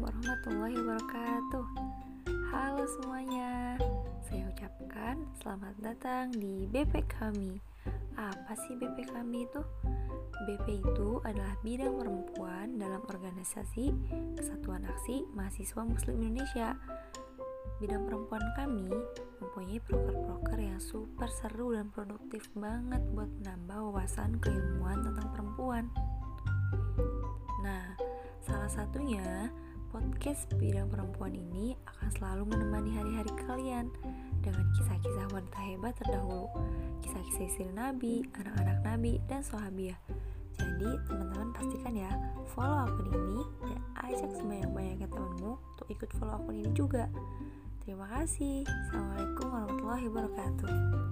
warahmatullahi wabarakatuh. Halo semuanya. Saya ucapkan selamat datang di BP kami. Apa sih BP kami itu? BP itu adalah bidang perempuan dalam organisasi Kesatuan Aksi Mahasiswa Muslim Indonesia. Bidang perempuan kami mempunyai proker-proker yang super seru dan produktif banget buat menambah wawasan keilmuan tentang salah satunya podcast bidang perempuan ini akan selalu menemani hari-hari kalian dengan kisah-kisah wanita hebat terdahulu, kisah-kisah istri Nabi, anak-anak Nabi, dan sahabiah. Jadi teman-teman pastikan ya follow akun ini dan ajak sebanyak-banyaknya temanmu untuk ikut follow akun ini juga. Terima kasih. Assalamualaikum warahmatullahi wabarakatuh.